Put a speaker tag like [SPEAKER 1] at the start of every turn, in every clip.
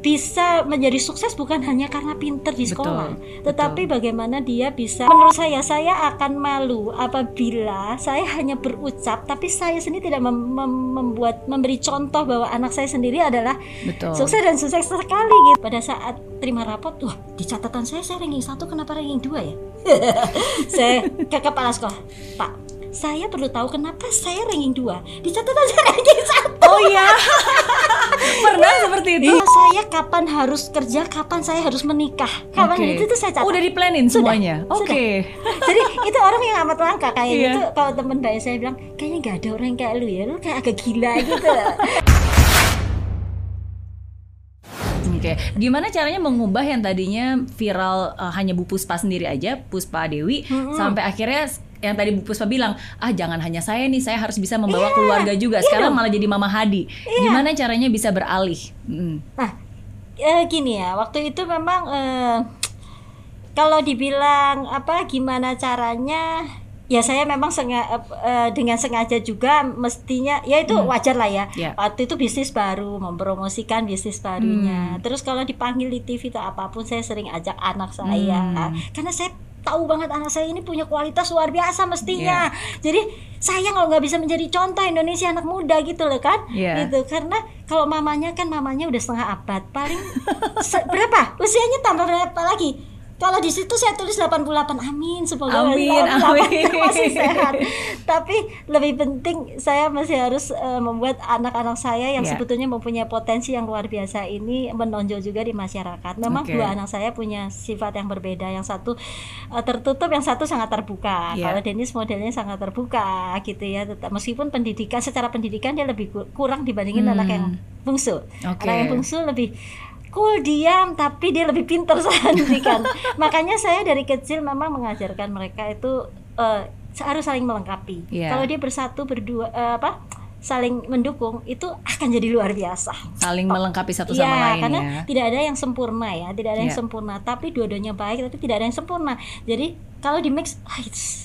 [SPEAKER 1] bisa menjadi sukses bukan hanya karena pinter di sekolah,
[SPEAKER 2] Betul,
[SPEAKER 1] tetapi bagaimana dia bisa. Menurut saya, saya akan malu apabila saya hanya berucap, tapi saya sendiri tidak mem- mem- membuat memberi contoh bahwa anak saya sendiri adalah
[SPEAKER 2] Betul.
[SPEAKER 1] sukses dan sukses sekali gitu. Pada saat terima rapot, wah di catatan saya saya ranking satu, kenapa ranking dua ya? saya ke kepala sekolah, Pak. Saya perlu tahu kenapa saya ranking 2 Di catatan saya ranking 1
[SPEAKER 2] Oh iya. Pernah seperti itu?
[SPEAKER 1] Iya, saya kapan harus kerja, kapan saya harus menikah. Kapan
[SPEAKER 2] Oke.
[SPEAKER 1] itu tuh saya catat.
[SPEAKER 2] Udah di-planin
[SPEAKER 1] Sudah,
[SPEAKER 2] semuanya. Oke.
[SPEAKER 1] Jadi itu orang yang amat langka kayak
[SPEAKER 2] Iya.
[SPEAKER 1] gitu. Kalau temen baik saya bilang, kayaknya nggak ada orang kayak lu ya, lu kayak agak gila gitu.
[SPEAKER 2] Oke, gimana caranya mengubah yang tadinya viral uh, hanya Bu Puspa sendiri aja, Puspa Dewi, sampai akhirnya yang tadi Bu Puspa bilang, ah jangan hanya saya nih, saya harus bisa membawa
[SPEAKER 1] Iya,
[SPEAKER 2] keluarga juga. Sekarang malah jadi Mama Hadi. Gimana caranya bisa beralih? Mm.
[SPEAKER 1] Nah, eh, gini ya, waktu itu memang eh, kalau dibilang apa gimana caranya ya saya memang senga- eh, dengan sengaja juga mestinya ya itu wajar lah ya
[SPEAKER 2] Ya.
[SPEAKER 1] waktu itu bisnis baru mempromosikan bisnis barunya terus kalau dipanggil di TV atau apa pun saya sering ajak anak saya karena saya tahu banget anak saya ini punya kualitas luar biasa mestinya. Jadi sayang kalau nggak bisa menjadi contoh Indonesia anak muda gitu loh kan?
[SPEAKER 2] Iya.
[SPEAKER 1] gitu karena kalau mamanya kan mamanya udah setengah abad paling berapa? Usianya tambah berapa lagi kalau di situ saya tulis 88 amin semoga
[SPEAKER 2] Amin,
[SPEAKER 1] 88
[SPEAKER 2] amin.
[SPEAKER 1] masih sehat tapi lebih penting saya masih harus eh, membuat anak-anak saya yang
[SPEAKER 2] Iya.
[SPEAKER 1] sebetulnya mempunyai potensi yang luar biasa ini menonjol juga di masyarakat memang
[SPEAKER 2] Oke.
[SPEAKER 1] dua anak saya punya sifat yang berbeda yang satu eh, tertutup yang satu sangat terbuka
[SPEAKER 2] Iya.
[SPEAKER 1] kalau Dennis modelnya sangat terbuka gitu ya tetap meskipun pendidikan secara pendidikan dia lebih ku- kurang dibandingin
[SPEAKER 2] Hmm.
[SPEAKER 1] anak yang bungsu
[SPEAKER 2] Oke.
[SPEAKER 1] anak yang bungsu lebih cool diam tapi dia lebih pintar soal pendidikan makanya saya dari kecil memang mengajarkan mereka itu eh, harus saling melengkapi
[SPEAKER 2] Iya.
[SPEAKER 1] kalau dia bersatu berdua eh, apa saling mendukung itu akan jadi luar biasa
[SPEAKER 2] Saling melengkapi satu
[SPEAKER 1] Iya,
[SPEAKER 2] sama lain
[SPEAKER 1] karena
[SPEAKER 2] ya.
[SPEAKER 1] tidak ada yang sempurna ya, tidak ada yang
[SPEAKER 2] Iya.
[SPEAKER 1] sempurna. Tapi dua-duanya baik, tapi tidak ada yang sempurna. Jadi kalau di mix, ah,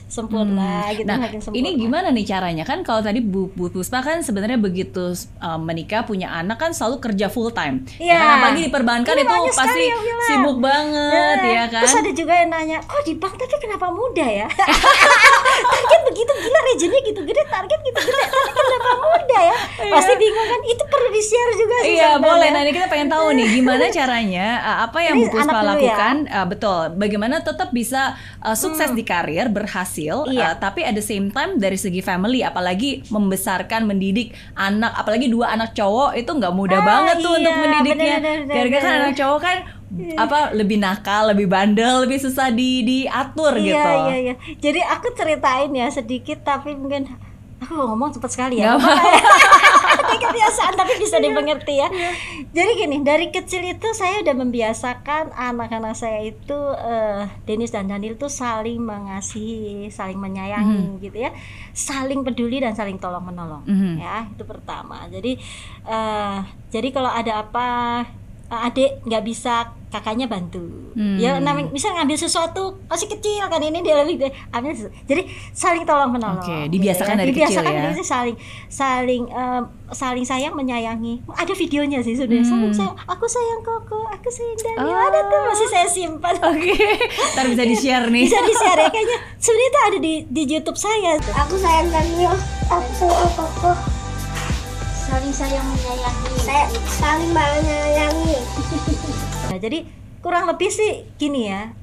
[SPEAKER 1] sempurna gitu,
[SPEAKER 2] Nah,
[SPEAKER 1] makin sempurna.
[SPEAKER 2] ini gimana nih caranya kan kalau tadi Bu, Bu Puspa kan sebenarnya begitu uh, menikah punya anak kan selalu kerja full time.
[SPEAKER 1] Iya.
[SPEAKER 2] Ya kan apalagi di perbankan
[SPEAKER 1] Ini
[SPEAKER 2] itu pasti sibuk banget
[SPEAKER 1] Nah,
[SPEAKER 2] ya kan.
[SPEAKER 1] Terus ada juga yang nanya, kok di bank tapi kenapa muda ya? target begitu gila regionnya gitu gede, target gitu gede, tapi kenapa muda ya? Pasti bingung kan? Itu perlu di-share juga sih.
[SPEAKER 2] Iya boleh. Nah ini kita pengen tahu nih gimana caranya uh, apa yang Bu Puspa
[SPEAKER 1] ya.
[SPEAKER 2] lakukan uh, betul. Bagaimana tetap bisa uh, sukses di karir, berhasil,
[SPEAKER 1] Hmm. Iya.
[SPEAKER 2] uh, tapi at the same time dari segi family, apalagi membesarkan, mendidik anak, apalagi dua anak cowok itu nggak mudah
[SPEAKER 1] Ah,
[SPEAKER 2] banget tuh
[SPEAKER 1] iya,
[SPEAKER 2] untuk mendidiknya. Gara-gara kan anak cowok kan apa lebih nakal, lebih bandel, lebih susah di diatur
[SPEAKER 1] iya,
[SPEAKER 2] gitu.
[SPEAKER 1] Iya, iya. Jadi aku ceritain ya sedikit tapi mungkin aku ngomong cepat sekali ya. Ini kebiasaan tapi bisa dimengerti ya. Jadi gini, dari kecil itu saya udah membiasakan anak-anak saya itu eh, Denis dan Daniel tuh saling mengasihi, saling menyayangi gitu ya. Saling peduli dan saling tolong menolong.
[SPEAKER 2] Mhm.
[SPEAKER 1] Ya, itu pertama. Jadi eh jadi kalau ada apa adik nggak bisa kakaknya bantu
[SPEAKER 2] Hmm.
[SPEAKER 1] ya namanya bisa ngambil sesuatu masih kecil kan ini dia lebih ambil sesuatu. jadi saling tolong menolong
[SPEAKER 2] Oke, dibiasakan dari kecil
[SPEAKER 1] dibiasakan
[SPEAKER 2] ya.
[SPEAKER 1] dari kecil saling saling eh, saling sayang menyayangi ada videonya sih sudah saling
[SPEAKER 2] Hmm.
[SPEAKER 1] sayang aku sayang koko aku sayang Daniel
[SPEAKER 2] Oh.
[SPEAKER 1] ada tuh masih saya simpan
[SPEAKER 2] Oke, ntar bisa di share nih.
[SPEAKER 1] bisa di share ya kayaknya sebenarnya itu ada di di YouTube saya
[SPEAKER 3] Aku sayang Daniel. Aku sayang Koko.
[SPEAKER 1] Saling sayang menyayangi.
[SPEAKER 3] Saya saling menyayangi.
[SPEAKER 1] Nah, jadi kurang lebih sih gini ya.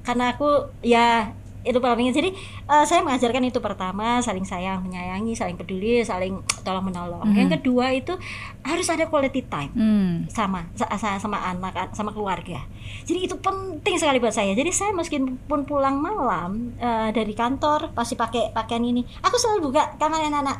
[SPEAKER 1] Karena aku ya itu paling jadi eh, saya mengajarkan itu pertama saling sayang menyayangi saling peduli saling tolong menolong. Yang kedua itu harus ada quality time
[SPEAKER 2] Hmm.
[SPEAKER 1] sama sa- sa- sama anak sama keluarga. Jadi itu penting sekali buat saya. Jadi saya meskipun pulang malam eh, dari kantor pasti pakai pakaian ini. Aku selalu buka kamar anak-anak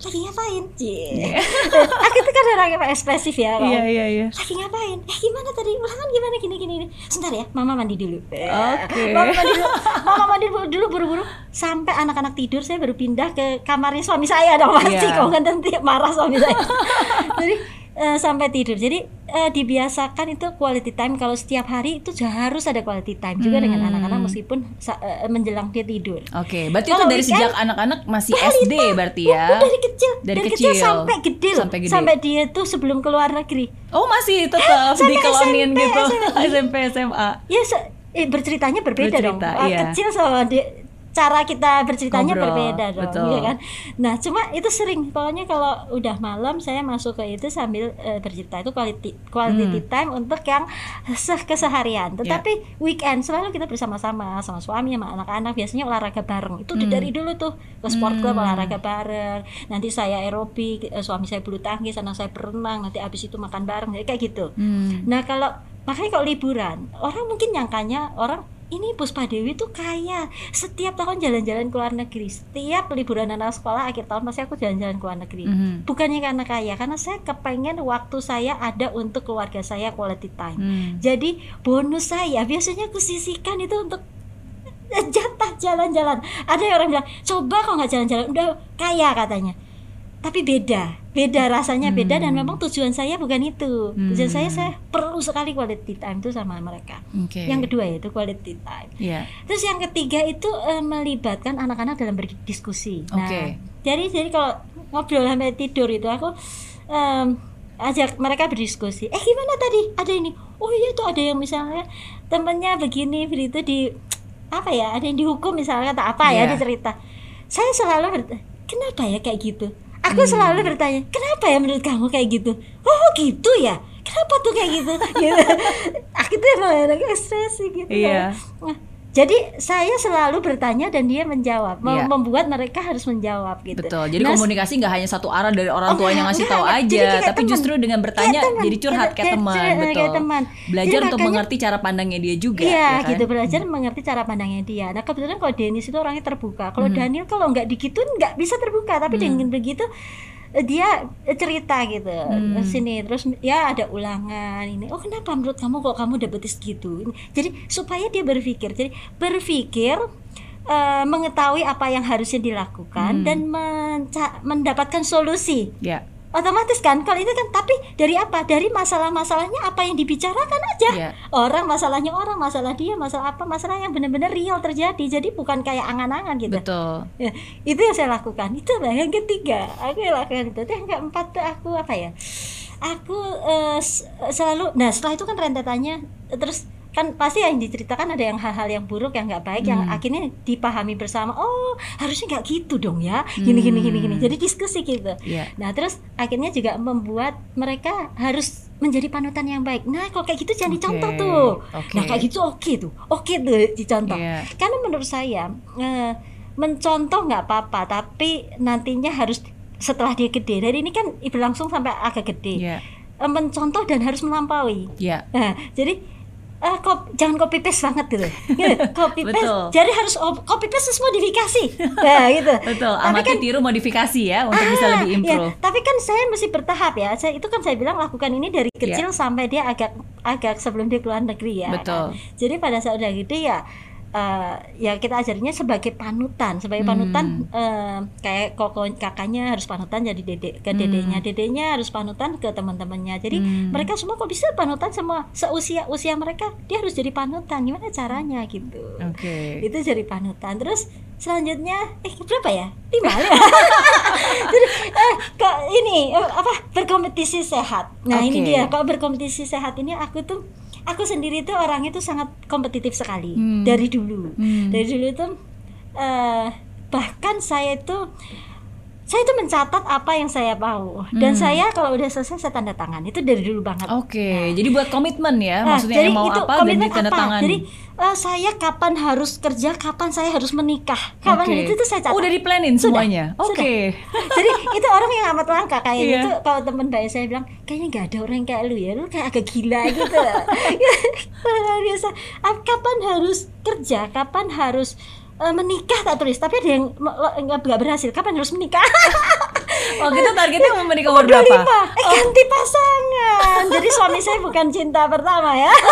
[SPEAKER 1] lagi ngapain Cie. aku itu kan orang yang ekspresif ya kan?
[SPEAKER 2] Iya iya iya.
[SPEAKER 1] lagi ngapain? Eh gimana tadi? Ulangan gimana gini gini gini. Sebentar ya, mama mandi dulu.
[SPEAKER 2] Oke.
[SPEAKER 1] Mama mandi dulu. Mama mandi dulu buru-buru sampai anak-anak tidur saya baru pindah ke kamarnya suami saya dong pasti
[SPEAKER 2] Iya.
[SPEAKER 1] kok kan nanti marah suami saya. Jadi eh, sampai tidur. Jadi eh, dibiasakan itu quality time kalau setiap hari itu harus ada quality time juga dengan
[SPEAKER 2] Hmm.
[SPEAKER 1] anak-anak meskipun eh, menjelang dia tidur.
[SPEAKER 2] Oke, berarti itu
[SPEAKER 1] Kalau
[SPEAKER 2] dari
[SPEAKER 1] weekend,
[SPEAKER 2] sejak anak-anak masih
[SPEAKER 1] balita.
[SPEAKER 2] SD berarti ya.
[SPEAKER 1] Oh, dari kecil,
[SPEAKER 2] Dari
[SPEAKER 1] kecil,
[SPEAKER 2] kecil.
[SPEAKER 1] sampai gede loh.
[SPEAKER 2] Sampai gede.
[SPEAKER 1] Sampai dia tuh sebelum keluar negeri.
[SPEAKER 2] Oh, masih tetap dikelonin
[SPEAKER 1] SMP,
[SPEAKER 2] gitu.
[SPEAKER 1] SMP.
[SPEAKER 2] SMA.
[SPEAKER 1] Ya se- eh, berceritanya berbeda dong.
[SPEAKER 2] Bercerita,
[SPEAKER 1] Ah,
[SPEAKER 2] iya.
[SPEAKER 1] Kecil sama di- cara kita berceritanya
[SPEAKER 2] Ngobrol,
[SPEAKER 1] berbeda dong,
[SPEAKER 2] betul.
[SPEAKER 1] iya kan? Nah, cuma itu sering pokoknya kalau udah malam saya masuk ke itu sambil eh, bercerita itu quality quality
[SPEAKER 2] Hmm.
[SPEAKER 1] time untuk yang se- keseharian.
[SPEAKER 2] Ya.
[SPEAKER 1] Tetapi weekend selalu kita bersama-sama sama suami sama anak-anak biasanya olahraga bareng. Itu
[SPEAKER 2] Hmm.
[SPEAKER 1] dari dulu tuh ke sport club olahraga bareng. Nanti saya aerobik, eh, suami saya bulu tangkis, anak saya berenang, nanti habis itu makan bareng. Kayak gitu.
[SPEAKER 2] Hmm.
[SPEAKER 1] Nah kalau makanya kalau liburan orang mungkin nyangkanya orang ini Puspa Dewi tuh kaya. Setiap tahun jalan-jalan ke luar negeri. Setiap liburan anak sekolah akhir tahun pasti aku jalan-jalan ke luar negeri.
[SPEAKER 2] Mhm.
[SPEAKER 1] bukannya karena kaya karena saya kepengen waktu saya ada untuk keluarga saya quality time.
[SPEAKER 2] Hmm.
[SPEAKER 1] jadi bonus saya biasanya aku sisihkan itu untuk jatah jalan-jalan. Ada yang orang bilang coba kok nggak jalan-jalan? Udah kaya katanya tapi beda. Beda rasanya beda dan memang tujuan saya bukan itu. Tujuan
[SPEAKER 2] Hmm.
[SPEAKER 1] saya saya perlu sekali quality time itu sama mereka.
[SPEAKER 2] Oke.
[SPEAKER 1] yang kedua yaitu quality time.
[SPEAKER 2] Iya.
[SPEAKER 1] terus yang ketiga itu eh, melibatkan anak-anak dalam berdiskusi. Nah
[SPEAKER 2] Oke.
[SPEAKER 1] jadi jadi kalau ngobrol sampai tidur itu aku em, ajak mereka berdiskusi. Eh gimana tadi? Ada ini? Oh iya tuh ada yang misalnya temennya begini begitu di apa ya ada yang dihukum misalnya atau apa ya
[SPEAKER 2] Iya.
[SPEAKER 1] cerita. Saya selalu kenapa ya kayak gitu
[SPEAKER 2] Hmm.
[SPEAKER 1] aku selalu bertanya kenapa ya menurut kamu kayak gitu? Oh gitu ya? Kenapa tuh kayak gitu? Gitu. Aku tuh emang anaknya ekspresi gitu
[SPEAKER 2] Iya.
[SPEAKER 1] Nah, jadi saya selalu bertanya dan dia menjawab Mem-
[SPEAKER 2] Iya.
[SPEAKER 1] membuat mereka harus menjawab gitu
[SPEAKER 2] Betul. Jadi
[SPEAKER 1] Nah,
[SPEAKER 2] komunikasi nggak hanya satu arah dari orang
[SPEAKER 1] Oh,
[SPEAKER 2] tuanya
[SPEAKER 1] enggak,
[SPEAKER 2] ngasih
[SPEAKER 1] enggak,
[SPEAKER 2] tahu
[SPEAKER 1] enggak.
[SPEAKER 2] Aja, tapi
[SPEAKER 1] teman.
[SPEAKER 2] justru dengan bertanya
[SPEAKER 1] Kayak
[SPEAKER 2] jadi curhat
[SPEAKER 1] Kayak-
[SPEAKER 2] kayak,
[SPEAKER 1] kayak-
[SPEAKER 2] teman, betul.
[SPEAKER 1] teman.
[SPEAKER 2] Belajar
[SPEAKER 1] Jadi
[SPEAKER 2] untuk
[SPEAKER 1] makanya-
[SPEAKER 2] mengerti cara pandangnya dia juga.
[SPEAKER 1] Iya
[SPEAKER 2] ya kan?
[SPEAKER 1] gitu belajar mengerti cara pandangnya dia. Nah kebetulan kalau Denis itu orangnya terbuka. Kalau
[SPEAKER 2] Hmm.
[SPEAKER 1] Daniel kalau nggak digituin nggak bisa terbuka. Tapi dengan begitu dia cerita gitu
[SPEAKER 2] Hmm.
[SPEAKER 1] Sini terus ya ada ulangan ini. Oh kenapa menurut kamu kok kamu dapet gitu? Jadi supaya dia berpikir. Jadi berpikir eh, mengetahui apa yang harusnya dilakukan
[SPEAKER 2] Hmm.
[SPEAKER 1] dan menca- mendapatkan solusi
[SPEAKER 2] Ya.
[SPEAKER 1] Otomatis kan kalau itu kan tapi dari apa? Dari masalah-masalahnya apa yang dibicarakan aja.
[SPEAKER 2] Iya.
[SPEAKER 1] orang masalahnya orang masalah dia masalah apa masalah yang benar-benar real terjadi. Jadi bukan kayak angan-angan gitu.
[SPEAKER 2] Betul.
[SPEAKER 1] Ya, itu yang saya lakukan. Itu lah yang ketiga. Aku yang lakukan itu. Yang keempat tuh aku apa ya? Aku s- selalu nah setelah itu kan rentetannya. Terus kan pasti yang diceritakan ada yang hal-hal yang buruk yang nggak baik yang
[SPEAKER 2] Hmm.
[SPEAKER 1] akhirnya dipahami bersama oh harusnya nggak gitu dong ya gini gini gini gini
[SPEAKER 2] Hmm.
[SPEAKER 1] jadi diskusi gitu
[SPEAKER 2] Iya.
[SPEAKER 1] Nah, terus akhirnya juga membuat mereka harus menjadi panutan yang baik. Nah, kalau kayak gitu jangan
[SPEAKER 2] Oke,
[SPEAKER 1] dicontoh tuh.
[SPEAKER 2] oke.
[SPEAKER 1] Nah, kayak gitu oke tuh. Oke tuh dicontoh.
[SPEAKER 2] Iya.
[SPEAKER 1] Karena menurut saya eh, mencontoh nggak apa-apa, tapi nantinya harus setelah dia gede. Dan ini kan berlangsung sampai agak gede.
[SPEAKER 2] Iya.
[SPEAKER 1] Eh, mencontoh dan harus melampaui.
[SPEAKER 2] Iya.
[SPEAKER 1] Nah, jadi eh, kop, jangan copy paste banget gitu. Gitu, copy paste.
[SPEAKER 2] Betul.
[SPEAKER 1] Jadi harus op- copy paste terus modifikasi. Nah, gitu.
[SPEAKER 2] Betul.
[SPEAKER 1] Tapi
[SPEAKER 2] Amati
[SPEAKER 1] kan
[SPEAKER 2] tiru modifikasi ya untuk bisa
[SPEAKER 1] Ah,
[SPEAKER 2] lebih
[SPEAKER 1] ya,
[SPEAKER 2] improve.
[SPEAKER 1] tapi kan saya mesti bertahap ya. Saya itu kan saya bilang lakukan ini dari kecil sampai dia agak agak sebelum dia keluar negeri ya.
[SPEAKER 2] Iya. Betul.
[SPEAKER 1] kan. Jadi pada saat udah gede ya eh, ya kita ajarinnya sebagai panutan, sebagai
[SPEAKER 2] Hmm.
[SPEAKER 1] panutan eh, kayak koko kakaknya harus panutan jadi dedek ke dedeknya, dedeknya harus panutan ke teman-temannya. Jadi
[SPEAKER 2] Hmm.
[SPEAKER 1] mereka semua kok bisa panutan semua seusia usia mereka dia harus jadi panutan. Gimana caranya gitu?
[SPEAKER 2] Oke.
[SPEAKER 1] itu jadi panutan terus selanjutnya eh berapa ya lima ya jadi eh, kok ini eh, apa berkompetisi sehat nah ini
[SPEAKER 2] Oke.
[SPEAKER 1] dia kalau berkompetisi sehat ini aku tuh aku sendiri tuh orang itu sangat kompetitif sekali
[SPEAKER 2] Hmm.
[SPEAKER 1] dari dulu
[SPEAKER 2] Hmm.
[SPEAKER 1] dari dulu tuh eh, bahkan saya itu saya itu mencatat apa yang saya mau dan
[SPEAKER 2] Hmm.
[SPEAKER 1] saya kalau udah selesai saya tanda tangan itu dari dulu banget
[SPEAKER 2] Oke, jadi buat komitmen ya,
[SPEAKER 1] Nah,
[SPEAKER 2] maksudnya
[SPEAKER 1] jadi
[SPEAKER 2] mau
[SPEAKER 1] itu
[SPEAKER 2] apa dan ditanda
[SPEAKER 1] apa?
[SPEAKER 2] tangan.
[SPEAKER 1] Jadi eh, saya kapan harus kerja, kapan saya harus menikah, kapan
[SPEAKER 2] Oke.
[SPEAKER 1] itu tuh saya catat.
[SPEAKER 2] Oh, udah di-planin
[SPEAKER 1] Sudah,
[SPEAKER 2] semuanya. Oke.
[SPEAKER 1] Jadi itu orang yang amat langka kayak
[SPEAKER 2] Iya.
[SPEAKER 1] gitu. Kalau temen baik saya bilang, kayaknya nggak ada orang kayak lu ya, lu kayak agak gila gitu. Luar biasa. Kapan harus kerja, kapan harus eh, menikah tak tulis, tapi ada yang nggak berhasil. Kapan harus menikah?
[SPEAKER 2] Oh, kita targetnya mau menikah umur berapa?
[SPEAKER 1] 25. Eh ganti pasangan. Jadi suami saya bukan cinta pertama ya.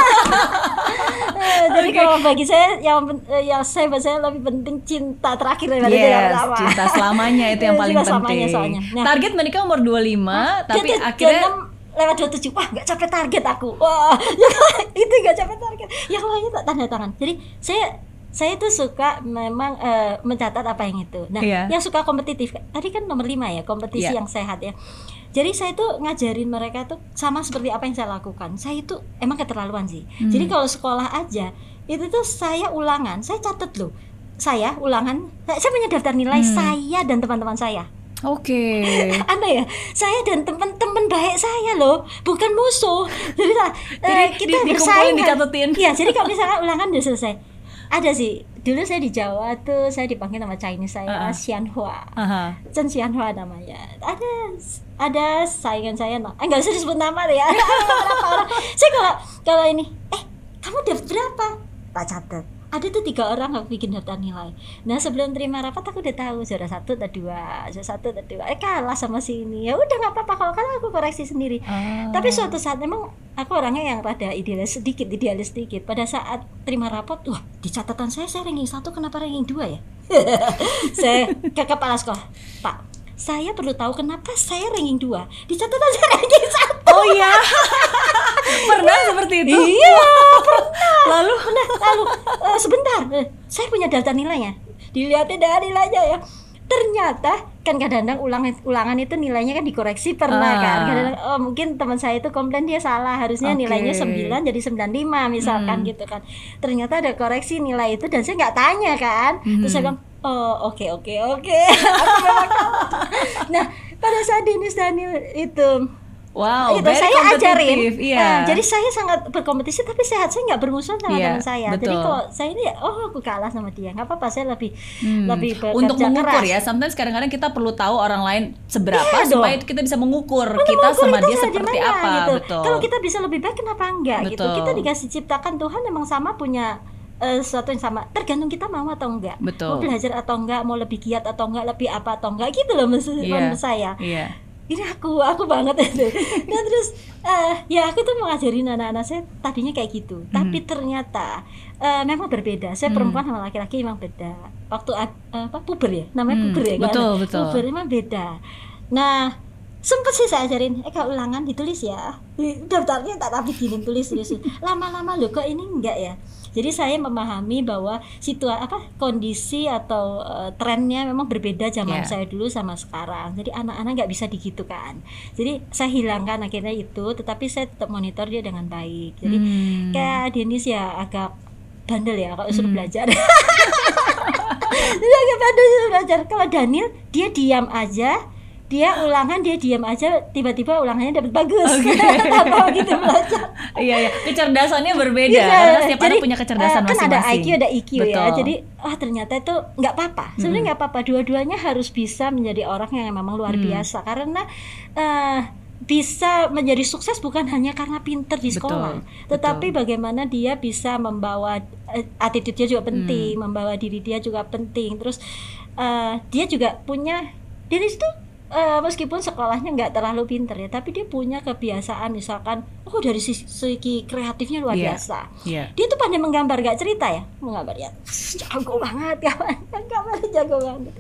[SPEAKER 1] Eh, Jadi kalau bagi saya yang eh, yang saya buat saya lebih penting cinta terakhir daripada cinta
[SPEAKER 2] Yes,
[SPEAKER 1] pertama.
[SPEAKER 2] cinta selamanya itu yang
[SPEAKER 1] Iya,
[SPEAKER 2] paling
[SPEAKER 1] cinta
[SPEAKER 2] penting.
[SPEAKER 1] soalnya. Nah,
[SPEAKER 2] Target menikah umur 25, tapi
[SPEAKER 1] dia
[SPEAKER 2] akhirnya
[SPEAKER 1] 26, lewat 27 wah nggak capek target aku wah itu nggak capek target yang lainnya tak tanda tangan jadi saya saya tuh suka memang eh, mencatat apa yang itu nah
[SPEAKER 2] Iya.
[SPEAKER 1] yang suka kompetitif tadi kan nomor 5 ya kompetisi
[SPEAKER 2] Iya.
[SPEAKER 1] yang sehat ya jadi saya tuh ngajarin mereka tuh sama seperti apa yang saya lakukan saya itu emang keterlaluan sih
[SPEAKER 2] Hmm.
[SPEAKER 1] jadi kalau sekolah aja itu tuh saya ulangan saya catat loh saya ulangan saya punya daftar nilai
[SPEAKER 2] Hmm.
[SPEAKER 1] saya dan teman-teman saya
[SPEAKER 2] Oke.
[SPEAKER 1] aneh ya saya dan teman-teman baik saya loh bukan musuh jadi
[SPEAKER 2] Jadi
[SPEAKER 1] eh, kita
[SPEAKER 2] di- dikumpulin,
[SPEAKER 1] bersaing
[SPEAKER 2] dicatetin.
[SPEAKER 1] iya jadi kalau misalnya ulangan udah selesai ada sih. Dulu saya di Jawa tuh saya dipanggil nama Chinese saya
[SPEAKER 2] Uh-uh.
[SPEAKER 1] Xianhua.
[SPEAKER 2] Aha.
[SPEAKER 1] Chen Xianhua namanya. Ada ada saingan saya nah, eh, nggak usah disebut nama deh ya. Saya kalau kalau ini eh kamu dapat berapa? Tak catat ada tuh tiga orang aku bikin daftar nilai. Nah sebelum terima rapat aku udah tahu juara satu atau dua juara satu atau dua. Eh kalah sama si ini ya udah nggak apa-apa. Kalau kalah aku koreksi sendiri.
[SPEAKER 2] Ah.
[SPEAKER 1] tapi suatu saat memang aku orangnya yang rada idealis sedikit idealis sedikit. Pada saat terima rapot wah di catatan saya saya ranking satu kenapa ranking dua ya? Saya ke kepala sekolah pak saya perlu tahu kenapa saya ranking dua. Di catatan saya ranking satu
[SPEAKER 2] Oh iya. Pernah seperti itu?
[SPEAKER 1] iya pernah
[SPEAKER 2] Lalu
[SPEAKER 1] Nah, lalu eh, sebentar, eh, saya punya daftar nilainya. Dilihatin dari nilainya ya. Ternyata kan kadang-kadang ulangan ulangan itu nilainya kan dikoreksi pernah
[SPEAKER 2] Ah.
[SPEAKER 1] kan. Kadang oh, mungkin teman saya itu komplain dia salah, harusnya
[SPEAKER 2] Oke.
[SPEAKER 1] nilainya 9 jadi 95 misalkan
[SPEAKER 2] Hmm.
[SPEAKER 1] gitu kan. Ternyata ada koreksi nilai itu dan saya nggak tanya kan. Terus saya
[SPEAKER 2] Mhm.
[SPEAKER 1] bilang, "Oh, oke oke oke." Aku memang kalah. Nah, pada saat Denis Daniel itu
[SPEAKER 2] wow,
[SPEAKER 1] itu
[SPEAKER 2] Oh, very
[SPEAKER 1] saya ajarin
[SPEAKER 2] kompetitif, Iya.
[SPEAKER 1] Nah, jadi saya sangat berkompetisi tapi sehat saya nggak bermusuhan sama
[SPEAKER 2] Iya,
[SPEAKER 1] teman saya jadi
[SPEAKER 2] betul.
[SPEAKER 1] kalau saya ini oh aku kalah sama dia nggak apa-apa saya lebih
[SPEAKER 2] Hmm.
[SPEAKER 1] lebih
[SPEAKER 2] Untuk mengukur
[SPEAKER 1] keras.
[SPEAKER 2] ya, sometimes kadang-kadang kita perlu tahu orang lain seberapa
[SPEAKER 1] Iya dong.
[SPEAKER 2] supaya kita bisa mengukur
[SPEAKER 1] Untuk
[SPEAKER 2] kita
[SPEAKER 1] mengukur
[SPEAKER 2] sama dia seperti
[SPEAKER 1] mana,
[SPEAKER 2] apa,
[SPEAKER 1] gitu.
[SPEAKER 2] betul.
[SPEAKER 1] kalau kita bisa lebih baik kenapa enggak gitu
[SPEAKER 2] Betul.
[SPEAKER 1] kita dikasih ciptakan Tuhan memang sama punya eh, sesuatu yang sama tergantung kita mau atau enggak
[SPEAKER 2] Betul.
[SPEAKER 1] mau belajar atau enggak mau lebih giat atau enggak lebih apa atau enggak gitu loh maksud
[SPEAKER 2] Iya.
[SPEAKER 1] menurut saya
[SPEAKER 2] Iya.
[SPEAKER 1] Ini aku aku banget. Itu nah terus eh, ya aku tuh mau ngajarin anak-anak saya tadinya kayak gitu.
[SPEAKER 2] Hmm.
[SPEAKER 1] tapi ternyata eh, memang berbeda. Saya perempuan sama laki-laki memang beda. Waktu eh, apa puber ya? Namanya
[SPEAKER 2] Hmm,
[SPEAKER 1] puber ya kan?
[SPEAKER 2] betul, betul.
[SPEAKER 1] puber memang beda. Nah sempet sih saya ajarin eh kalau ulangan ditulis ya. Daftarnya tak tapi gini tulis tulis. Lama-lama loh kok ini enggak ya jadi saya memahami bahwa situasi apa kondisi atau eh, trennya memang berbeda zaman
[SPEAKER 2] Ya.
[SPEAKER 1] saya dulu sama sekarang jadi anak-anak nggak bisa digitukan jadi saya hilangkan akhirnya itu tetapi saya tetap monitor dia dengan baik jadi
[SPEAKER 2] Hmm.
[SPEAKER 1] kayak Denis ya agak bandel ya kalau suruh
[SPEAKER 2] Hmm.
[SPEAKER 1] belajar dia agak bandel suruh belajar kalau Daniel dia diam aja dia ulangan dia diam aja tiba-tiba ulangannya dapat bagus. Tanpa begitu belajar.
[SPEAKER 2] Iya, iya. Kecerdasannya berbeda.
[SPEAKER 1] Iya,
[SPEAKER 2] karena setiap
[SPEAKER 1] jadi,
[SPEAKER 2] anak punya kecerdasan
[SPEAKER 1] eh, kan
[SPEAKER 2] masing-masing.
[SPEAKER 1] ada IQ ada ya.
[SPEAKER 2] Betul.
[SPEAKER 1] jadi ah ternyata itu nggak apa-apa. Sebenarnya nggak apa-apa. Dua-duanya harus bisa menjadi orang yang memang luar
[SPEAKER 2] Hmm.
[SPEAKER 1] biasa. Karena eh, bisa menjadi sukses bukan hanya karena pinter di
[SPEAKER 2] Betul,
[SPEAKER 1] sekolah.
[SPEAKER 2] Betul.
[SPEAKER 1] tetapi bagaimana dia bisa membawa eh, attitude-nya juga penting
[SPEAKER 2] Hmm.
[SPEAKER 1] membawa diri dia juga penting. Terus eh, dia juga punya Dennis tuh eh, meskipun sekolahnya nggak terlalu pinter ya tapi dia punya kebiasaan misalkan oh dari sisi, segi kreatifnya luar
[SPEAKER 2] Iya.
[SPEAKER 1] biasa
[SPEAKER 2] Iya.
[SPEAKER 1] dia tuh pandai menggambar gak cerita ya menggambar ya jago banget kawan gambarnya jago banget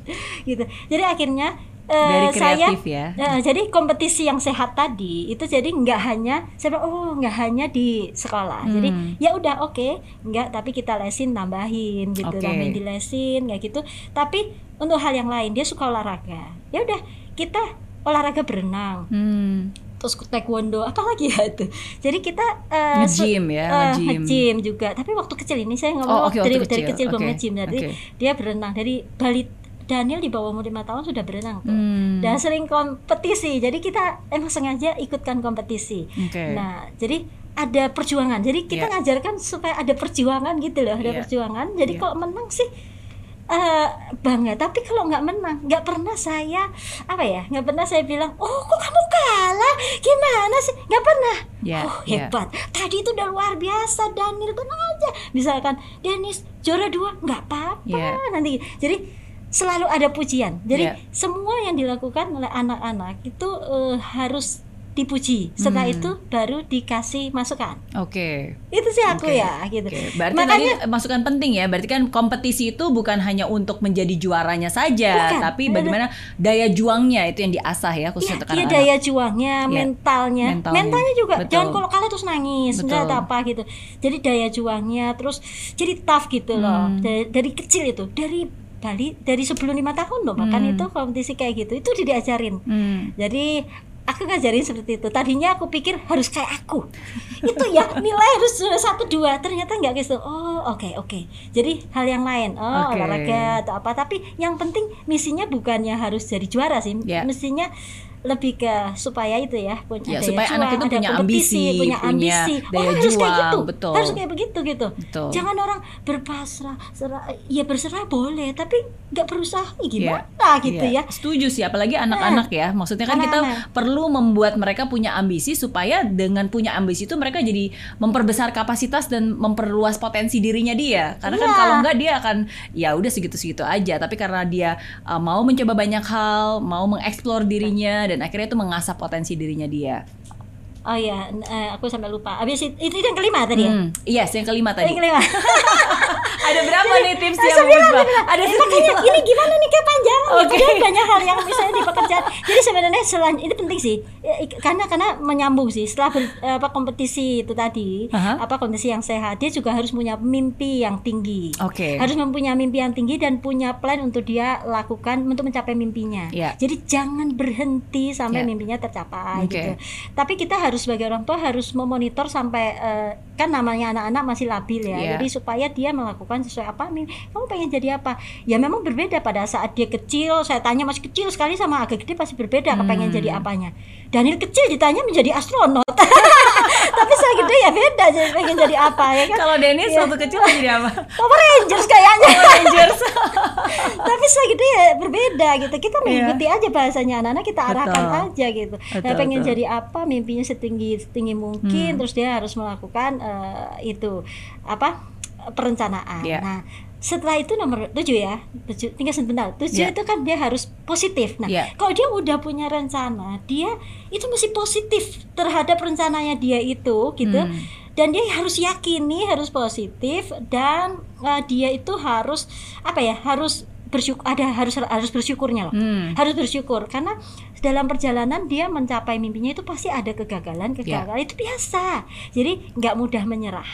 [SPEAKER 1] gitu jadi akhirnya eh,
[SPEAKER 2] Very
[SPEAKER 1] saya
[SPEAKER 2] ya.
[SPEAKER 1] eh, jadi kompetisi yang sehat tadi itu jadi nggak hanya saya bilang, oh nggak hanya di sekolah jadi
[SPEAKER 2] Hmm.
[SPEAKER 1] ya udah oke nggak tapi kita lesin tambahin gitu
[SPEAKER 2] Oke.
[SPEAKER 1] nambahin di lesin kayak gitu tapi untuk hal yang lain dia suka olahraga ya udah kita olahraga berenang
[SPEAKER 2] Hmm.
[SPEAKER 1] terus taekwondo apalagi ya itu jadi kita eh, su-
[SPEAKER 2] Nge-gym ya,
[SPEAKER 1] eh,
[SPEAKER 2] nge-gym.
[SPEAKER 1] nge-gym juga tapi waktu kecil ini saya ngomong
[SPEAKER 2] Oh, oke,
[SPEAKER 1] dari
[SPEAKER 2] waktu
[SPEAKER 1] dari
[SPEAKER 2] kecil.
[SPEAKER 1] kecil belum nge-gym jadi
[SPEAKER 2] oke.
[SPEAKER 1] dia berenang dari balik Daniel di bawah umur lima tahun sudah berenang tuh
[SPEAKER 2] Hmm.
[SPEAKER 1] dan sering kompetisi jadi kita emang sengaja ikutkan kompetisi
[SPEAKER 2] Oke.
[SPEAKER 1] nah jadi ada perjuangan jadi kita
[SPEAKER 2] Iya.
[SPEAKER 1] ngajarkan supaya ada perjuangan gitu loh ada
[SPEAKER 2] Iya.
[SPEAKER 1] perjuangan jadi
[SPEAKER 2] Iya.
[SPEAKER 1] kalau menang sih eh bangga. Tapi kalau nggak menang nggak pernah saya apa ya nggak pernah saya bilang oh kok kamu kalah? Gimana sih? Nggak pernah.
[SPEAKER 2] Ya,
[SPEAKER 1] oh
[SPEAKER 2] ya.
[SPEAKER 1] hebat. Tadi itu udah luar biasa Daniel. Tenang aja. Misalkan Dennis juara dua. Nggak apa-apa
[SPEAKER 2] Ya.
[SPEAKER 1] nanti. Jadi selalu ada pujian. Jadi
[SPEAKER 2] Ya.
[SPEAKER 1] semua yang dilakukan oleh anak-anak itu eh, harus dipuji setelah
[SPEAKER 2] Hmm.
[SPEAKER 1] itu baru dikasih masukan
[SPEAKER 2] Oke.
[SPEAKER 1] itu sih aku
[SPEAKER 2] Oke.
[SPEAKER 1] ya gitu
[SPEAKER 2] Oke, berarti
[SPEAKER 1] makanya
[SPEAKER 2] tadi masukan penting ya. Berarti kan kompetisi itu bukan hanya untuk menjadi juaranya saja,
[SPEAKER 1] Bukan.
[SPEAKER 2] tapi bagaimana daya juangnya itu yang diasah ya khususnya
[SPEAKER 1] dia
[SPEAKER 2] anak-anak.
[SPEAKER 1] daya juangnya,
[SPEAKER 2] Iya.
[SPEAKER 1] mentalnya,
[SPEAKER 2] Mentalnya.
[SPEAKER 1] mentalnya juga.
[SPEAKER 2] Betul.
[SPEAKER 1] Jangan kalau kalah terus nangis,
[SPEAKER 2] Betul.
[SPEAKER 1] enggak apa gitu. Jadi daya juangnya, terus jadi tough gitu loh.
[SPEAKER 2] Hmm.
[SPEAKER 1] Dari, dari kecil itu, dari Bali, dari sebelum lima tahun loh, bahkan
[SPEAKER 2] Hmm.
[SPEAKER 1] itu kompetisi kayak gitu, itu diajarin.
[SPEAKER 2] Hmm.
[SPEAKER 1] Jadi aku ngajarin seperti itu. Tadinya aku pikir harus kayak aku. itu ya nilai harus satu dua. Ternyata nggak gitu. Oh oke oke. Jadi hal yang lain. Oh
[SPEAKER 2] Oke.
[SPEAKER 1] olahraga atau apa. Tapi yang penting misinya bukannya harus jadi juara sih.
[SPEAKER 2] Ya.
[SPEAKER 1] Mestinya lebih ke supaya itu ya punya
[SPEAKER 2] Ya,
[SPEAKER 1] daya
[SPEAKER 2] supaya
[SPEAKER 1] juang,
[SPEAKER 2] anak itu
[SPEAKER 1] ada
[SPEAKER 2] punya
[SPEAKER 1] kompetisi,
[SPEAKER 2] ambisi,
[SPEAKER 1] punya
[SPEAKER 2] punya
[SPEAKER 1] ambisi.
[SPEAKER 2] daya
[SPEAKER 1] Orang harus kayak
[SPEAKER 2] juang,
[SPEAKER 1] gitu.
[SPEAKER 2] betul.
[SPEAKER 1] Harus kayak begitu gitu.
[SPEAKER 2] Betul.
[SPEAKER 1] Jangan orang berpasrah, serah, ya berserah boleh, tapi nggak berusaha
[SPEAKER 2] Iya.
[SPEAKER 1] gimana gitu
[SPEAKER 2] Iya,
[SPEAKER 1] ya.
[SPEAKER 2] Setuju sih, apalagi anak-anak ya. Maksudnya kan kita
[SPEAKER 1] Anak-anak.
[SPEAKER 2] perlu membuat mereka punya ambisi supaya dengan punya ambisi itu mereka jadi memperbesar kapasitas dan memperluas potensi dirinya dia. Karena kan
[SPEAKER 1] Iya.
[SPEAKER 2] kalau enggak dia akan ya udah segitu-segitu aja. Tapi karena dia uh, mau mencoba banyak hal, mau mengeksplor dirinya dan akhirnya itu mengasah potensi dirinya dia.
[SPEAKER 1] Oh iya, eh, aku sampai lupa. Habis itu, itu yang kelima tadi ya.
[SPEAKER 2] Hmm, yes, yang kelima tadi.
[SPEAKER 1] Yang kelima.
[SPEAKER 2] Ada berapa nih tipsnya
[SPEAKER 1] Eh, sembilan,
[SPEAKER 2] Puspa?
[SPEAKER 1] sembilan.
[SPEAKER 2] Ada
[SPEAKER 1] Eh, makanya ini gimana nih kayak panjang
[SPEAKER 2] Oke.
[SPEAKER 1] gitu kan banyak hal yang misalnya di pekerjaan. Jadi sebenarnya selain itu penting sih Ya, karena karena menyambung sih setelah ber- apa kompetisi itu tadi
[SPEAKER 2] Aha.
[SPEAKER 1] apa kompetisi yang sehat dia juga harus punya mimpi yang tinggi.
[SPEAKER 2] Oke.
[SPEAKER 1] Harus mempunyai mimpi yang tinggi dan punya plan untuk dia lakukan untuk mencapai mimpinya.
[SPEAKER 2] Ya.
[SPEAKER 1] Jadi jangan berhenti sampai
[SPEAKER 2] Ya.
[SPEAKER 1] mimpinya tercapai
[SPEAKER 2] Oke.
[SPEAKER 1] gitu. Tapi kita harus sebagai orang tua harus memonitor sampai eh, kan namanya anak-anak masih labil ya.
[SPEAKER 2] Iya.
[SPEAKER 1] Jadi supaya dia melakukan sesuai apa nih. Kamu pengen jadi apa? Ya memang berbeda pada saat dia kecil. Saya tanya masih kecil sekali sama agak gede pasti berbeda
[SPEAKER 2] Hmm.
[SPEAKER 1] kepengen jadi apanya. Daniel kecil ditanya menjadi astronot. Tapi saya gede ya beda jadi pengen jadi apa ya kan?
[SPEAKER 2] Kalau Dennis
[SPEAKER 1] Iya.
[SPEAKER 2] waktu kecil jadi apa?
[SPEAKER 1] Power Rangers kayaknya.
[SPEAKER 2] Rangers.
[SPEAKER 1] Tapi saya gede ya berbeda gitu. Kita mengikuti aja bahasanya anak-anak kita arahkan
[SPEAKER 2] Iya. Betul.
[SPEAKER 1] aja gitu.
[SPEAKER 2] Betul,
[SPEAKER 1] Nah, pengen
[SPEAKER 2] betul.
[SPEAKER 1] jadi apa, mimpinya setinggi setinggi mungkin,
[SPEAKER 2] Hmm.
[SPEAKER 1] terus dia harus melakukan eh, itu apa perencanaan.
[SPEAKER 2] Iya.
[SPEAKER 1] Nah, setelah itu nomor tujuh ya, tujuh tinggal sebentar. Tujuh
[SPEAKER 2] Iya.
[SPEAKER 1] itu kan dia harus positif. Nah,
[SPEAKER 2] Iya.
[SPEAKER 1] kalau dia udah punya rencana, dia itu mesti positif terhadap rencananya dia itu gitu.
[SPEAKER 2] Hmm.
[SPEAKER 1] Dan dia harus yakini, harus positif dan eh, dia itu harus apa ya? Harus bersyukur ada harus harus bersyukurnya loh.
[SPEAKER 2] Hmm.
[SPEAKER 1] Harus bersyukur karena dalam perjalanan dia mencapai mimpinya itu pasti ada kegagalan,
[SPEAKER 2] Ya.
[SPEAKER 1] kegagalan itu biasa. Jadi nggak mudah menyerah.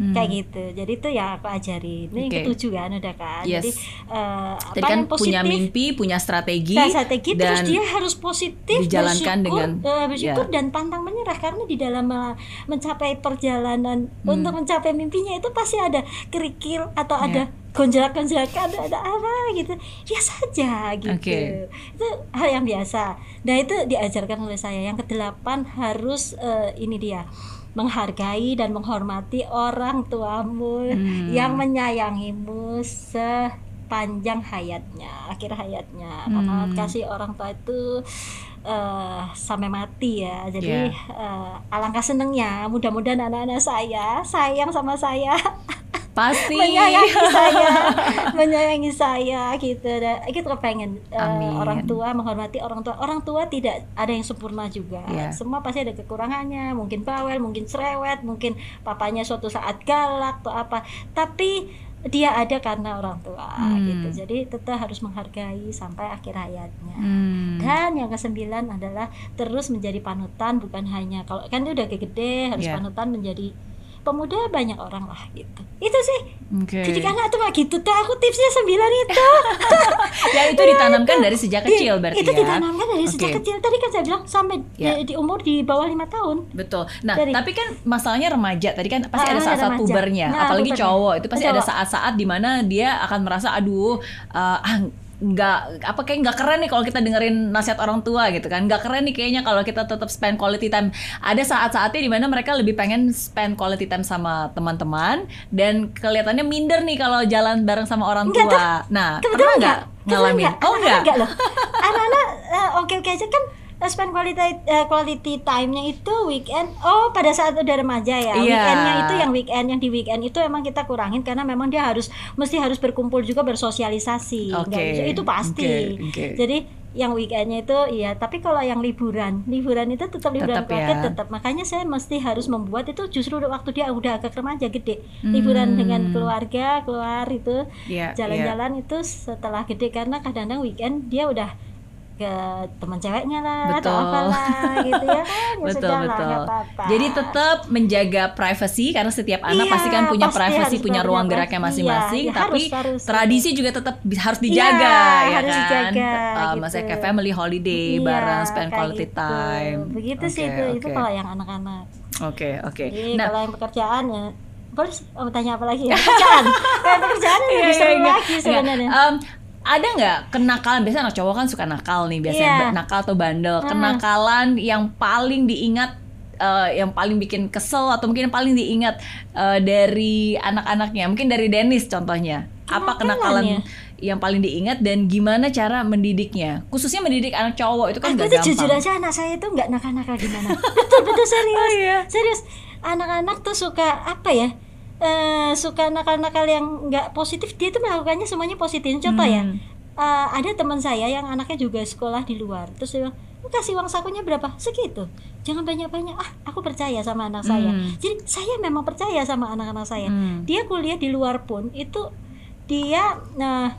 [SPEAKER 2] Hmm.
[SPEAKER 1] Kayak gitu. Jadi itu yang aku ajarin. Ini yang
[SPEAKER 2] Oke.
[SPEAKER 1] ketujuh kan udah kan.
[SPEAKER 2] Yes.
[SPEAKER 1] Jadi eh,
[SPEAKER 2] Tadi
[SPEAKER 1] apa
[SPEAKER 2] kan
[SPEAKER 1] yang positif
[SPEAKER 2] punya mimpi, punya strategi,
[SPEAKER 1] strategi terus
[SPEAKER 2] dan
[SPEAKER 1] dia harus positif
[SPEAKER 2] dijalankan
[SPEAKER 1] bersyukur,
[SPEAKER 2] dengan-
[SPEAKER 1] eh, bersyukur
[SPEAKER 2] ya.
[SPEAKER 1] dan pantang menyerah karena di dalam mel- mencapai perjalanan
[SPEAKER 2] Hmm.
[SPEAKER 1] untuk mencapai mimpinya itu pasti ada kerikil atau
[SPEAKER 2] Ya.
[SPEAKER 1] ada gonjak-gonjakan ada, ada apa gitu biasa aja gitu
[SPEAKER 2] Oke.
[SPEAKER 1] itu hal yang biasa nah itu diajarkan oleh saya yang kedelapan harus eh, ini dia menghargai dan menghormati orang tuamu
[SPEAKER 2] Hmm.
[SPEAKER 1] yang menyayangimu sepanjang hayatnya akhir hayatnya karena
[SPEAKER 2] Hmm.
[SPEAKER 1] kasih orang tua itu eh, sampai mati ya jadi
[SPEAKER 2] Ya.
[SPEAKER 1] eh, alangkah senengnya mudah-mudahan anak-anak saya sayang sama saya
[SPEAKER 2] pasti
[SPEAKER 1] menyayangi saya menyayangi saya gitu dan kita kepengen eh,
[SPEAKER 2] Amin.
[SPEAKER 1] orang tua menghormati orang tua orang tua tidak ada yang sempurna juga
[SPEAKER 2] Iya.
[SPEAKER 1] semua pasti ada kekurangannya mungkin bawel mungkin cerewet mungkin papanya suatu saat galak atau apa tapi dia ada karena orang tua
[SPEAKER 2] Hmm.
[SPEAKER 1] gitu jadi tetap harus menghargai sampai akhir hayatnya
[SPEAKER 2] Hmm.
[SPEAKER 1] dan yang kesembilan adalah terus menjadi panutan bukan hanya kalau kan dia udah gede harus
[SPEAKER 2] Iya.
[SPEAKER 1] panutan menjadi pemuda banyak orang lah gitu itu sih
[SPEAKER 2] Oke.
[SPEAKER 1] jadi kan tuh mah gitu tuh aku tipsnya sembilan itu
[SPEAKER 2] ya itu ditanamkan dari sejak kecil berarti
[SPEAKER 1] itu
[SPEAKER 2] ya.
[SPEAKER 1] ditanamkan dari sejak
[SPEAKER 2] Oke.
[SPEAKER 1] kecil tadi kan saya bilang sampai
[SPEAKER 2] Ya.
[SPEAKER 1] di, di umur di bawah lima tahun
[SPEAKER 2] Betul. Nah,
[SPEAKER 1] Dari-
[SPEAKER 2] tapi kan masalahnya remaja. Tadi kan pasti
[SPEAKER 1] Ah,
[SPEAKER 2] ada saat-saat pubernya,
[SPEAKER 1] Nah,
[SPEAKER 2] apalagi
[SPEAKER 1] pubernya.
[SPEAKER 2] cowok. Itu pasti ada
[SPEAKER 1] Cowok.
[SPEAKER 2] saat-saat di mana dia akan merasa aduh uh, ah nggak apa kayak nggak keren nih kalau kita dengerin nasihat orang tua gitu kan. Nggak keren nih kayaknya kalau kita tetap spend quality time. Ada saat-saatnya di mana mereka lebih pengen spend quality time sama teman-teman dan kelihatannya minder nih kalau jalan bareng sama orang
[SPEAKER 1] Enggak,
[SPEAKER 2] tua. nah
[SPEAKER 1] kebetulan
[SPEAKER 2] pernah
[SPEAKER 1] enggak
[SPEAKER 2] nggak ngalamin? Oh
[SPEAKER 1] Anak-anak
[SPEAKER 2] enggak
[SPEAKER 1] enggak loh. Anak-anak eh, oke-oke aja kan spend quality eh, quality time-nya itu weekend oh pada saat udah remaja ya
[SPEAKER 2] Iya.
[SPEAKER 1] weekendnya itu yang weekend yang di weekend itu emang kita kurangin karena memang dia harus mesti harus berkumpul juga bersosialisasi. Nggak bisa- itu pasti
[SPEAKER 2] Oke, oke.
[SPEAKER 1] jadi yang weekendnya itu iya tapi kalau yang liburan liburan itu tetap liburan
[SPEAKER 2] Tetap
[SPEAKER 1] keluarga
[SPEAKER 2] ya.
[SPEAKER 1] tetap makanya saya mesti harus membuat itu justru waktu dia udah agak remaja gede liburan
[SPEAKER 2] Hmm.
[SPEAKER 1] dengan keluarga keluar itu
[SPEAKER 2] Iya,
[SPEAKER 1] jalan-jalan itu setelah gede karena kadang-kadang weekend dia udah ke teman ceweknya lah
[SPEAKER 2] Betul.
[SPEAKER 1] atau apalah gitu ya kan ya
[SPEAKER 2] betul
[SPEAKER 1] sudah
[SPEAKER 2] betul.
[SPEAKER 1] nggak apa-apa.
[SPEAKER 2] Jadi tetap menjaga privasi karena setiap anak
[SPEAKER 1] Iya,
[SPEAKER 2] pasti kan punya
[SPEAKER 1] pasti
[SPEAKER 2] privasi,
[SPEAKER 1] harus
[SPEAKER 2] punya ruang
[SPEAKER 1] privacy.
[SPEAKER 2] geraknya masing-masing,
[SPEAKER 1] Iya, iya,
[SPEAKER 2] tapi
[SPEAKER 1] harus, harus.
[SPEAKER 2] tradisi juga tetap harus dijaga
[SPEAKER 1] Iya,
[SPEAKER 2] ya
[SPEAKER 1] harus
[SPEAKER 2] kan.
[SPEAKER 1] dijaga,
[SPEAKER 2] Uh,
[SPEAKER 1] gitu.
[SPEAKER 2] Maksudnya kayak family holiday
[SPEAKER 1] Iya,
[SPEAKER 2] bareng spend quality
[SPEAKER 1] gitu.
[SPEAKER 2] time.
[SPEAKER 1] begitu sih
[SPEAKER 2] Oke,
[SPEAKER 1] itu itu
[SPEAKER 2] oke.
[SPEAKER 1] kalau yang anak-anak
[SPEAKER 2] Oke, oke.
[SPEAKER 1] Jadi
[SPEAKER 2] Nah,
[SPEAKER 1] kalau yang pekerjaan ya boleh mau tanya apa lagi ya pekerjaan kalau pekerjaan
[SPEAKER 2] Iya,
[SPEAKER 1] lebih
[SPEAKER 2] iya,
[SPEAKER 1] seru
[SPEAKER 2] iya.
[SPEAKER 1] lagi
[SPEAKER 2] Enggak,
[SPEAKER 1] sebenarnya
[SPEAKER 2] em, ada nggak kenakalan? Biasanya anak cowok kan suka nakal nih biasanya ba- nakal atau bandel.
[SPEAKER 1] Hmm.
[SPEAKER 2] kenakalan yang paling diingat eh, yang paling bikin kesel atau mungkin yang paling diingat eh, dari anak-anaknya? Mungkin dari Dennis contohnya. Apa
[SPEAKER 1] Kenakalan
[SPEAKER 2] yang paling diingat dan gimana cara mendidiknya? Khususnya mendidik anak cowok itu kan
[SPEAKER 1] aku
[SPEAKER 2] gak gampang
[SPEAKER 1] jujur aja anak saya itu nggak nakal-nakal gimana. Betul betul serius.
[SPEAKER 2] Oh, iya.
[SPEAKER 1] serius. Anak-anak tuh suka apa ya eh suka nakal-nakal yang nggak positif dia tuh melakukannya semuanya positif contoh ya
[SPEAKER 2] Hmm.
[SPEAKER 1] eh, ada teman saya yang anaknya juga sekolah di luar terus dia bilang "Lu kasih uang sakunya berapa segitu jangan banyak-banyak ah aku percaya sama anak saya
[SPEAKER 2] Hmm.
[SPEAKER 1] jadi saya memang percaya sama anak-anak saya
[SPEAKER 2] Hmm.
[SPEAKER 1] dia kuliah di luar pun itu dia nah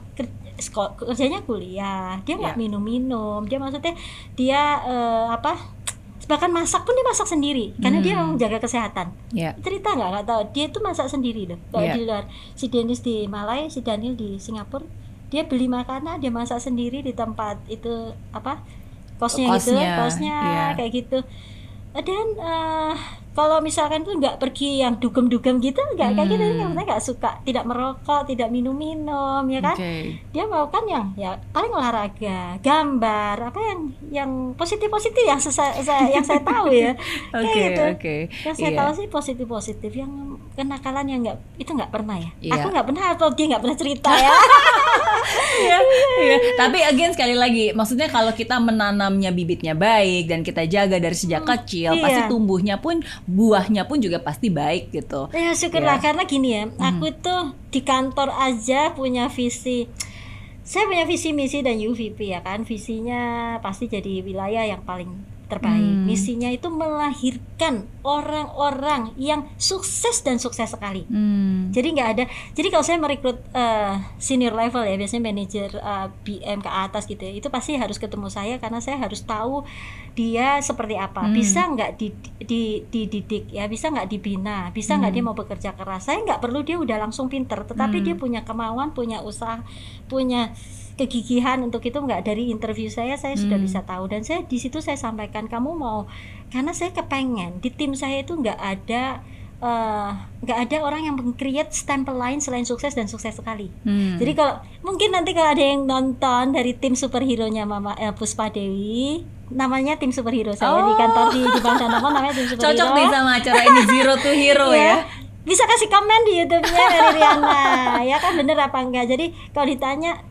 [SPEAKER 1] kerjanya kuliah dia nggak
[SPEAKER 2] Ya.
[SPEAKER 1] minum-minum dia maksudnya dia eh, apa bahkan masak pun dia masak sendiri karena dia
[SPEAKER 2] Hmm.
[SPEAKER 1] mau jaga kesehatan.
[SPEAKER 2] Ya.
[SPEAKER 1] Cerita nggak? Nggak tahu. Dia tuh masak sendiri loh. Kalau
[SPEAKER 2] Iya.
[SPEAKER 1] di luar. Si Dennis di Malai si Daniel di Singapura dia beli makanan dia masak sendiri di tempat itu apa kosnya, gitu
[SPEAKER 2] Kosnya,
[SPEAKER 1] kosnya
[SPEAKER 2] iya.
[SPEAKER 1] kayak gitu. Dan eh, kalau misalkan tuh nggak pergi yang dugem-dugem gitu nggak kayak gitu
[SPEAKER 2] Hmm.
[SPEAKER 1] dia nggak suka tidak merokok tidak minum-minum ya kan
[SPEAKER 2] oke
[SPEAKER 1] dia mau kan yang ya paling olahraga gambar apa yang yang positif positif yang saya, saya- yang saya tahu ya kayak
[SPEAKER 2] oke
[SPEAKER 1] gitu
[SPEAKER 2] oke
[SPEAKER 1] yang saya
[SPEAKER 2] Iya.
[SPEAKER 1] tahu sih positif positif yang kenakalan yang nggak itu nggak pernah ya
[SPEAKER 2] Iya.
[SPEAKER 1] aku nggak pernah atau dia nggak pernah cerita ya
[SPEAKER 2] Iya, iya. Tapi again sekali lagi, maksudnya kalau kita menanamnya bibitnya baik dan kita jaga dari sejak kecil,
[SPEAKER 1] iya.
[SPEAKER 2] pasti tumbuhnya pun buahnya pun juga pasti baik gitu.
[SPEAKER 1] ya syukurlah
[SPEAKER 2] Ya.
[SPEAKER 1] karena gini ya aku tuh di kantor aja punya visi saya punya visi misi dan UVP ya kan visinya pasti jadi wilayah yang paling terbaik
[SPEAKER 2] Hmm.
[SPEAKER 1] misinya itu melahirkan orang-orang yang sukses dan sukses sekali
[SPEAKER 2] Hmm.
[SPEAKER 1] jadi nggak ada jadi kalau saya merekrut eh, senior level ya biasanya manajer eh, BM ke atas gitu ya itu pasti harus ketemu saya karena saya harus tahu dia seperti apa
[SPEAKER 2] Hmm.
[SPEAKER 1] bisa nggak di, di- dididik ya bisa nggak dibina bisa nggak
[SPEAKER 2] Hmm.
[SPEAKER 1] dia mau bekerja keras saya nggak perlu dia udah langsung pinter tetapi
[SPEAKER 2] Hmm.
[SPEAKER 1] dia punya kemauan punya usaha punya kegigihan untuk itu nggak dari interview saya saya sudah
[SPEAKER 2] Hmm.
[SPEAKER 1] bisa tahu dan saya di situ saya sampaikan kamu mau karena saya kepengen di tim saya itu nggak ada eh, nggak ada orang yang meng-create stempel lain selain sukses dan sukses sekali.
[SPEAKER 2] Hmm.
[SPEAKER 1] Jadi kalau mungkin nanti kalau ada yang nonton dari tim superhero nya Mama eh, Puspa Dewi, namanya tim superhero saya di
[SPEAKER 2] Oh.
[SPEAKER 1] kantor di di Bang Danamon namanya tim superhero.
[SPEAKER 2] cocok nih sama acara ini Zero to Hero ya.
[SPEAKER 1] Iya. Bisa kasih komen di YouTube-nya dari Riana. ya kan bener apa enggak? Jadi kalau ditanya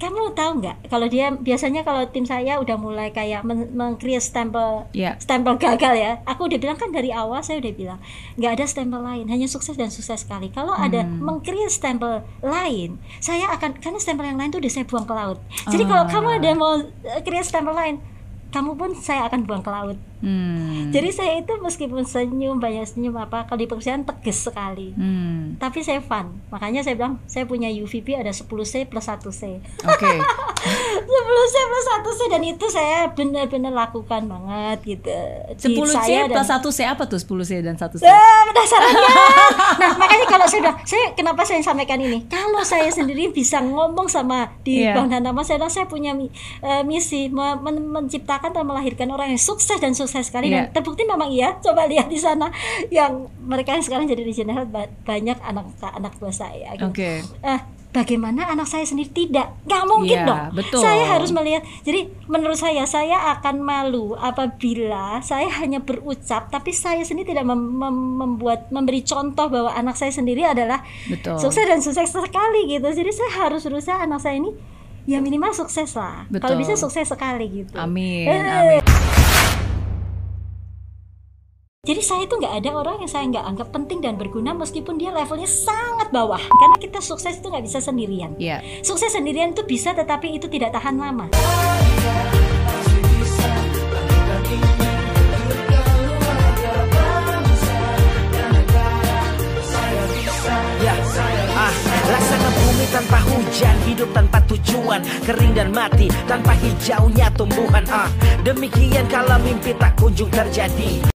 [SPEAKER 1] kamu tahu nggak kalau dia biasanya kalau tim saya udah mulai kayak men- meng-create stempel
[SPEAKER 2] Iya.
[SPEAKER 1] stempel gagal ya aku udah bilang kan dari awal saya udah bilang nggak ada stempel lain hanya sukses dan sukses sekali kalau ada
[SPEAKER 2] Hmm.
[SPEAKER 1] meng-create stempel lain saya akan karena stempel yang lain tuh udah saya buang ke laut jadi kalau
[SPEAKER 2] Ah.
[SPEAKER 1] kamu ada mau eh, create stempel lain kamu pun saya akan buang ke laut
[SPEAKER 2] Hmm.
[SPEAKER 1] jadi saya itu meskipun senyum banyak senyum apa kalau di perusahaan tegas sekali
[SPEAKER 2] Hmm.
[SPEAKER 1] tapi saya fun makanya saya bilang saya punya UVP ada 10C plus 1C
[SPEAKER 2] Oke.
[SPEAKER 1] 10C plus 1C dan itu saya benar-benar lakukan banget gitu Di
[SPEAKER 2] 10 C
[SPEAKER 1] saya dan-
[SPEAKER 2] plus 1 C apa tuh 10 C dan 1 C?
[SPEAKER 1] Eh, penasarannya. nah, makanya kalau saya bilang, saya kenapa saya sampaikan ini? Kalau saya sendiri bisa ngomong sama di
[SPEAKER 2] Iya.
[SPEAKER 1] Bang Danama, saya saya punya eh, misi me- men- menciptakan dan melahirkan orang yang sukses dan sukses sekali
[SPEAKER 2] Iya.
[SPEAKER 1] dan terbukti memang iya. Coba lihat di sana yang mereka yang sekarang jadi regional ba- banyak anak anak buah saya. gitu.
[SPEAKER 2] Oke.
[SPEAKER 1] Eh, bagaimana anak saya sendiri tidak nggak mungkin
[SPEAKER 2] Iya,
[SPEAKER 1] dong
[SPEAKER 2] betul.
[SPEAKER 1] saya harus melihat jadi menurut saya saya akan malu apabila saya hanya berucap tapi saya sendiri tidak mem- mem- membuat memberi contoh bahwa anak saya sendiri adalah
[SPEAKER 2] Betul.
[SPEAKER 1] sukses dan sukses sekali gitu jadi saya harus berusaha anak saya ini ya minimal sukses lah kalau
[SPEAKER 2] Betul.
[SPEAKER 1] bisa sukses sekali gitu
[SPEAKER 2] Amin.
[SPEAKER 1] Eh,
[SPEAKER 2] Amin.
[SPEAKER 1] Jadi saya itu nggak ada orang yang saya nggak anggap penting dan berguna meskipun dia levelnya sangat bawah karena kita sukses itu nggak bisa sendirian
[SPEAKER 2] Iya.
[SPEAKER 1] sukses sendirian itu bisa tetapi itu tidak tahan lama
[SPEAKER 4] Ya, ah, laksana bumi tanpa hujan, hidup tanpa tujuan, kering dan mati tanpa hijaunya tumbuhan. Ah, demikian kalau mimpi tak kunjung terjadi.